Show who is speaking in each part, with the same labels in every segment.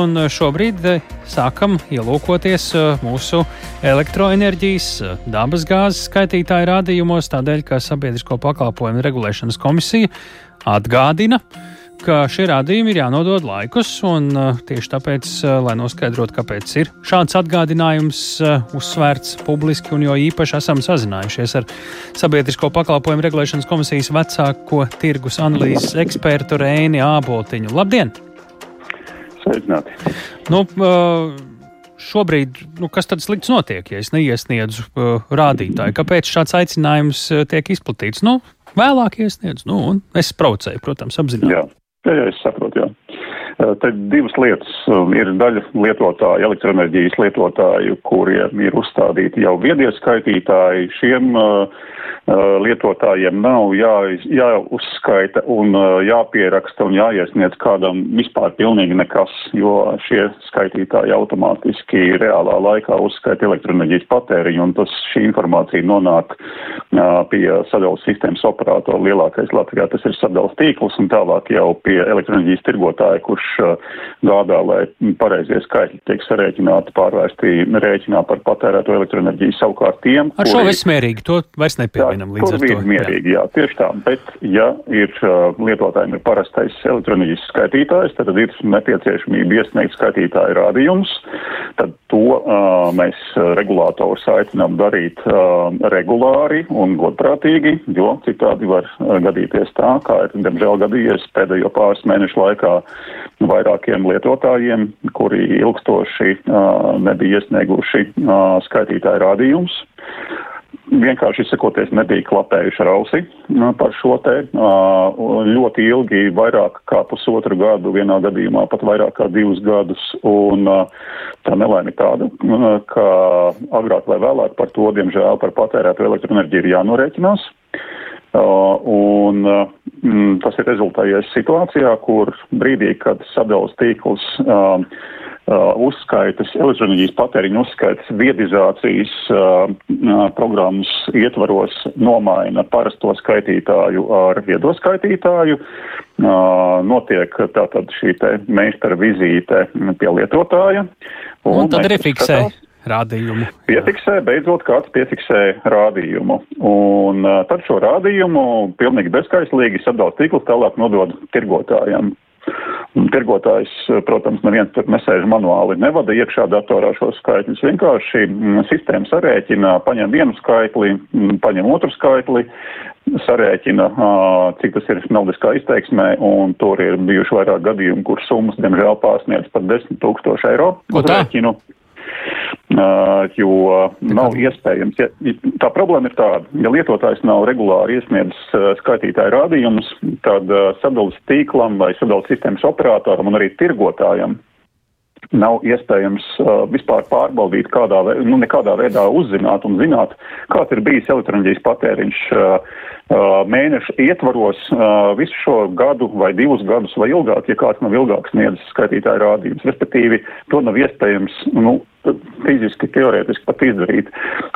Speaker 1: Un šobrīd sākam ielūkoties mūsu elektroenerģijas, dabasgāzes skaitītāju rādījumos, tādēļ, ka Sabiedrisko pakalpojumu regulēšanas komisija atgādina, ka šie rādījumi ir jānodod laikus, un tieši tāpēc, lai noskaidrotu, kāpēc ir šāds atgādinājums uzsvērts publiski, un jo īpaši esam sazinājušies ar Sabiedrisko pakalpojumu regulēšanas komisijas vecāko tirgus analīzes ekspertu Rēni Āboltiņu. Labdien!
Speaker 2: Sveicināti.
Speaker 1: Nu, šobrīd, nu, kas tad slikts notiek, ja es neiesniedzu rādītāju? Kāpēc šāds aicinājums tiek izplatīts? Nu, vēlāk iesniedzu, nu, un es provocēju, protams, apzināti.
Speaker 2: Jā, jā, jā es saprotu, jā. Te divas lietas. Ir daļa lietotāju, elektroenerģijas lietotāju, kuriem ir uzstādīti jau viedie skaitītāji. Šiem lietotājiem nav jā, jāuzskaita un jāpieraksta un jāiesniedz kādam vispār pilnīgi nekas, jo šie skaitītāji automātiski reālā laikā uzskaita elektroenerģijas patēriņu un tas šī informācija nonāk pie sadales sistēmas operatora lielākais Latvijā. Tas ir sadales tīkls un tālāk jau pie elektroenerģijas tirgotāja, kurš gādā, lai pareizie skaitļi tiek sarēķināti, pārvērsti rēķinā par patērēto elektroenerģiju savukārt tiem.
Speaker 1: Ar kuri... šo viss mierīgi, to vairs nepievienam
Speaker 2: jā, līdz ar to. Mierīgi, jā. jā, tieši tā. Bet, ja ir lietotājiem ir parastais elektroenerģijas skaitītājs, tad ir nepieciešamība iesniegt skaitītāju rādījumus. Tad to uh, mēs regulātors aicinām darīt uh, regulāri un godprātīgi, jo citādi var gadīties tā, kā ir, diemžēl, gadījies pēdējo pāris mēnešu laikā vairākiem lietotājiem, kuri ilgstoši uh, nebija iesnieguši uh, skaitītāju rādījumus vienkārši izsakoties nebija klapējuši ar ausi nu, par šo te ļoti ilgi, vairāk kā pusotru gadu, vienā gadījumā pat vairāk kā divus gadus, un tā nelaime tāda, ka agrāk vai vēlāk par to, diemžēl, par patērētu elektroenerģiju ir jānorēķinās. Uh, un uh, tas ir rezultējies situācijā, kur brīdī, kad sadales tīkls uh, Uh, uzskaitas, elektroenerģijas patēriņa uzskaitas viedizācijas uh, programmas ietvaros nomaina parasto skaitītāju ar viedo skaitītāju. Uh, notiek tātad šī te meistara vizīte pie lietotāja.
Speaker 1: Un, un tad arī fiksē. Rādījumu.
Speaker 2: Piefiksē, beidzot kāds piefiksē rādījumu. Un uh, tad šo rādījumu pilnīgi bezskaislīgi sadalās tīklus tālāk nodod tirgotājiem. Tirgotājs, protams, neviens tur nesēž manuāli, nevada iekšā datorā šos skaitļus. Vienkārši sistēma sarēķina, paņem vienu skaitli, paņem otru skaitli, sarēķina, cik tas ir naudiskā izteiksmē, un tur ir bijuši vairāk gadījumu, kur summas, diemžēl, pārsniedz par 10 tūkstošu eiro.
Speaker 1: Ko tā? Rēķinu.
Speaker 2: Jo nav iespējams. Ja, tā problēma ir tāda, ja lietotājs nav regulāri iesniedzis skaitītāju rādījumus, tad sadales tīklam vai sadales sistēmas operatoram un arī tirgotājam nav iespējams uh, vispār pārbaudīt, kādā, nu, nekādā veidā uzzināt un zināt, kāds ir bijis elektroenerģijas patēriņš uh, uh, mēneša ietvaros uh, visu šo gadu vai divus gadus vai ilgāk, ja kāds nav ilgāk sniedzis skaitītāju rādījumus. Respektīvi, to nav iespējams, nu, fiziski, teorētiski pat izdarīt.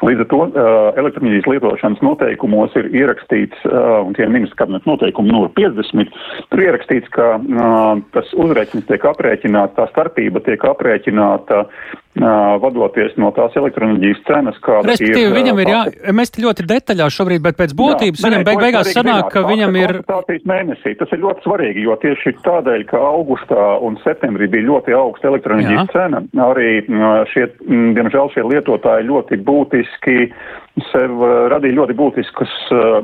Speaker 2: Līdz ar to uh, elektroenerģijas lietošanas noteikumos ir ierakstīts, uh, un tie ministrs kabineta noteikumi numur 50, tur ierakstīts, ka uh, tas uzrēķins tiek aprēķināts, tā starpība tiek aprēķināta vadoties no tās elektroenerģijas cenas, kāda
Speaker 1: Respektīvi, ir. Viņam ir jā, mēs ļoti detaļās šobrīd, bet pēc būtības jā, viņam beig beigās sanāk, ka viņam ir.
Speaker 2: Mēnesī. Tas ir ļoti svarīgi, jo tieši tādēļ, ka augustā un septembrī bija ļoti augsta elektroenerģijas cena, arī šie, diemžēl, šie lietotāji ļoti būtiski sev radīja ļoti būtiskus.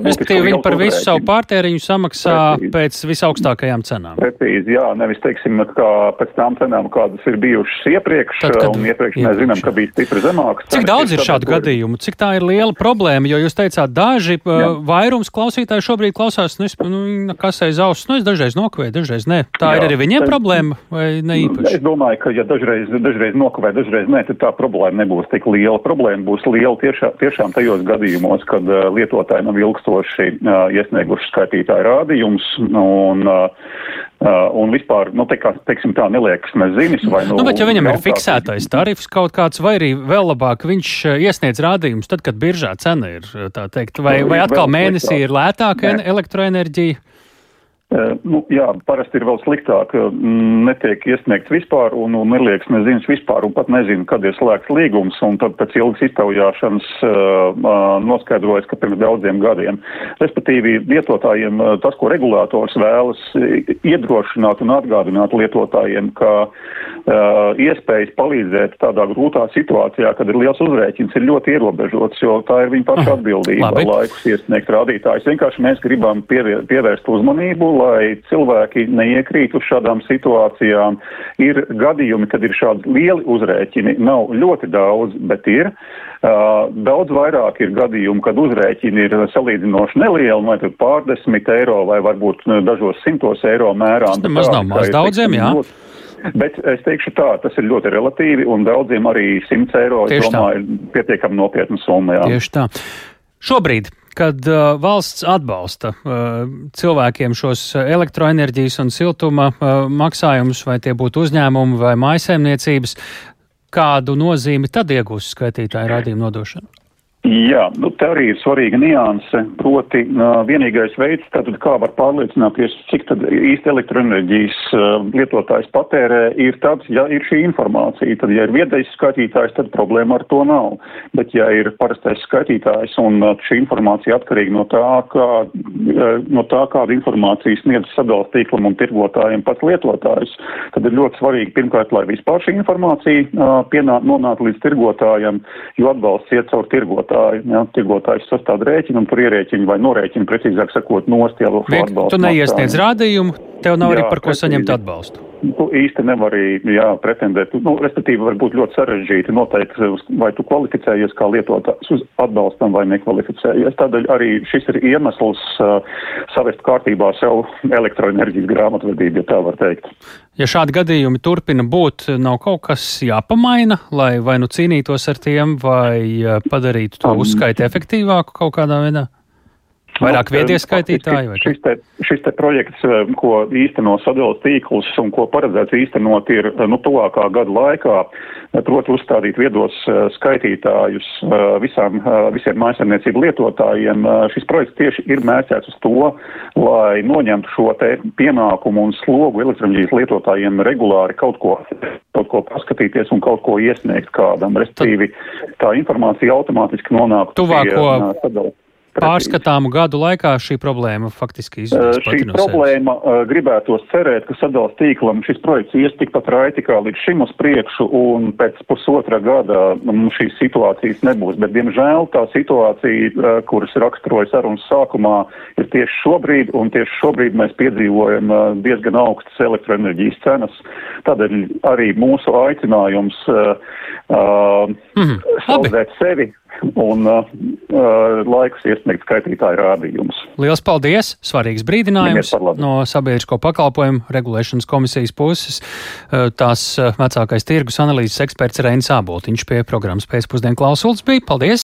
Speaker 1: Respektīvi, viņi par visu savu pārtēriņu samaksā Precīzi. pēc visaugstākajām cenām.
Speaker 2: Precīzi, jā, nevis, teiksim, kā pēc tām cenām, kādas ir bijušas iepriekš, Tad, kad, iepriekš mēs zinām, ka bija stipri zemāks.
Speaker 1: Cik daudz ir šādu gadījumu? Cik tā ir liela problēma? Jo jūs teicāt, daži jā. vairums klausītāji šobrīd klausās, nu, nu kas aiz auss, nu, es dažreiz nokavēju, dažreiz nē. Tā jā, ir arī viņiem es, problēma vai ne īpaši?
Speaker 2: Es domāju, ka ja dažreiz, dažreiz nokavēju, dažreiz nē, tad tā problēma nebūs tik liela. Problēma būs liela tiešā, tiešām tajos gadījumos, kad uh, lietotāji nav ilgstoši uh, iesnieguši skaitītāju rādījumus un, uh, un vispār, nu, te kā, teiksim tā, neliekas nezinis vai nu.
Speaker 1: Nu, bet ja viņam ir fiksētais tarifs kaut kāds, vai arī vēl labāk viņš iesniedz rādījumus tad, kad biržā cena ir, tā teikt, vai, vai atkal mēnesī ir lētāka elektroenerģija?
Speaker 2: Uh, nu, jā, parasti ir vēl sliktāk, mm, netiek iesniegts vispār un, un neliekas neziņas vispār un pat nezinu, kad ir slēgts līgums un tad pēc ilgas iztaujāšanas uh, noskaidrojas, ka pirms daudziem gadiem. Respektīvi, lietotājiem tas, ko regulators vēlas iedrošināt un atgādināt lietotājiem, ka uh, iespējas palīdzēt tādā grūtā situācijā, kad ir liels uzrēķins, ir ļoti ierobežots, jo tā ir viņa paša atbildība laikus iesniegt rādītājus. Vienkārši mēs gribam pievērst uzmanību lai cilvēki neiekrīt uz šādām situācijām. Ir gadījumi, kad ir šādi lieli uzrēķini, nav ļoti daudz, bet ir. Daudz vairāk ir gadījumu, kad uzrēķini ir salīdzinoši nelieli, vai tur pārdesmit eiro, vai varbūt dažos simtos eiro mērā.
Speaker 1: Tas nemaz nav maz daudziem, jā. Ļoti,
Speaker 2: Bet es teikšu tā, tas ir ļoti relatīvi, un daudziem arī 100 eiro, Tieši domāju, tā. ir pietiekami nopietna summa. Jā.
Speaker 1: Tieši tā. Šobrīd kad uh, valsts atbalsta uh, cilvēkiem šos elektroenerģijas un siltuma uh, maksājumus, vai tie būtu uzņēmumi vai maisaimniecības, kādu nozīmi tad iegūs skaitītāju rādījumu nodošana?
Speaker 2: Jā, nu, te arī ir svarīga nianse, proti uh, vienīgais veids, tātad kā var pārliecināties, cik tad īsti elektroenerģijas uh, lietotājs patērē, ir tāds, ja ir šī informācija, tad ja ir viedais skaitītājs, tad problēma ar to nav. Bet ja ir parastais skaitītājs un uh, šī informācija atkarīga no tā, kā, uh, no tā kādu informāciju sniedz sadalās tīklam un tirgotājiem pats lietotājs, tad ir ļoti svarīgi pirmkārt, lai vispār šī informācija uh, pienā, nonāk līdz tirgotājiem, jo atbalsts iet caur tirgotājiem tirgotāju. Ja, tirgotājs sastāv rēķinu un tur ierēķinu vai norēķinu, precīzāk sakot, nost jau.
Speaker 1: Tu neiesniedz rādījumu, tev nav jā, arī par ko precīzi. saņemt atbalstu.
Speaker 2: Tu īsti nevar arī jā, pretendēt. Nu, respektīvi, var būt ļoti sarežģīti noteikt, vai tu kvalificējies kā lietotājs uz atbalstam vai nekvalificējies. Tādēļ arī šis ir iemesls uh, savest kārtībā sev elektroenerģijas grāmatvedību, ja tā var teikt.
Speaker 1: Ja šādi gadījumi turpina būt, nav kaut kas jāpamaina, lai vai nu cīnītos ar tiem, vai padarītu to uzskaiti efektīvāku kaut kādā veidā? Vairāk viedie skaitītāji? Vai
Speaker 2: šis, te, šis te projekts, eh, ko īsteno sadalas tīkls un ko paredzēts īstenot ir, eh, nu, tuvākā gada laikā, eh, proti uzstādīt viedos skaitītājus visām, visiem mājasemniecību lietotājiem. Šis projekts tieši ir mērķēts uz to, lai noņemtu šo te pienākumu un slogu elektroenerģijas lietotājiem regulāri kaut ko, kaut ko paskatīties un kaut ko iesniegt kādam. Respektīvi, tā informācija automātiski nonāk
Speaker 1: tuvāko pie pārskatāmu gadu laikā šī problēma faktiski izdodas?
Speaker 2: Šī problēma uh, gribētos cerēt, ka sadals tīklam šis projekts ies tikpat raiti kā līdz šim uz priekšu un pēc pusotra gada mums šīs situācijas nebūs. Bet, diemžēl, tā situācija, kuras raksturoja sarunas sākumā, ir tieši šobrīd, un tieši šobrīd mēs piedzīvojam diezgan augstas elektroenerģijas cenas. Tādēļ arī mūsu aicinājums uh, uh, mm saldēt sevi un uh, uh, laikus iesniegt skaitītāju rādījumus.
Speaker 1: Lielas paldies! Svarīgs brīdinājums no sabiedrisko pakalpojumu regulēšanas komisijas puses. Uh, tās uh, vecākais tirgus analīzes eksperts Reinis Āboltiņš pie programmas pēcpusdienu klausuls bija. Paldies!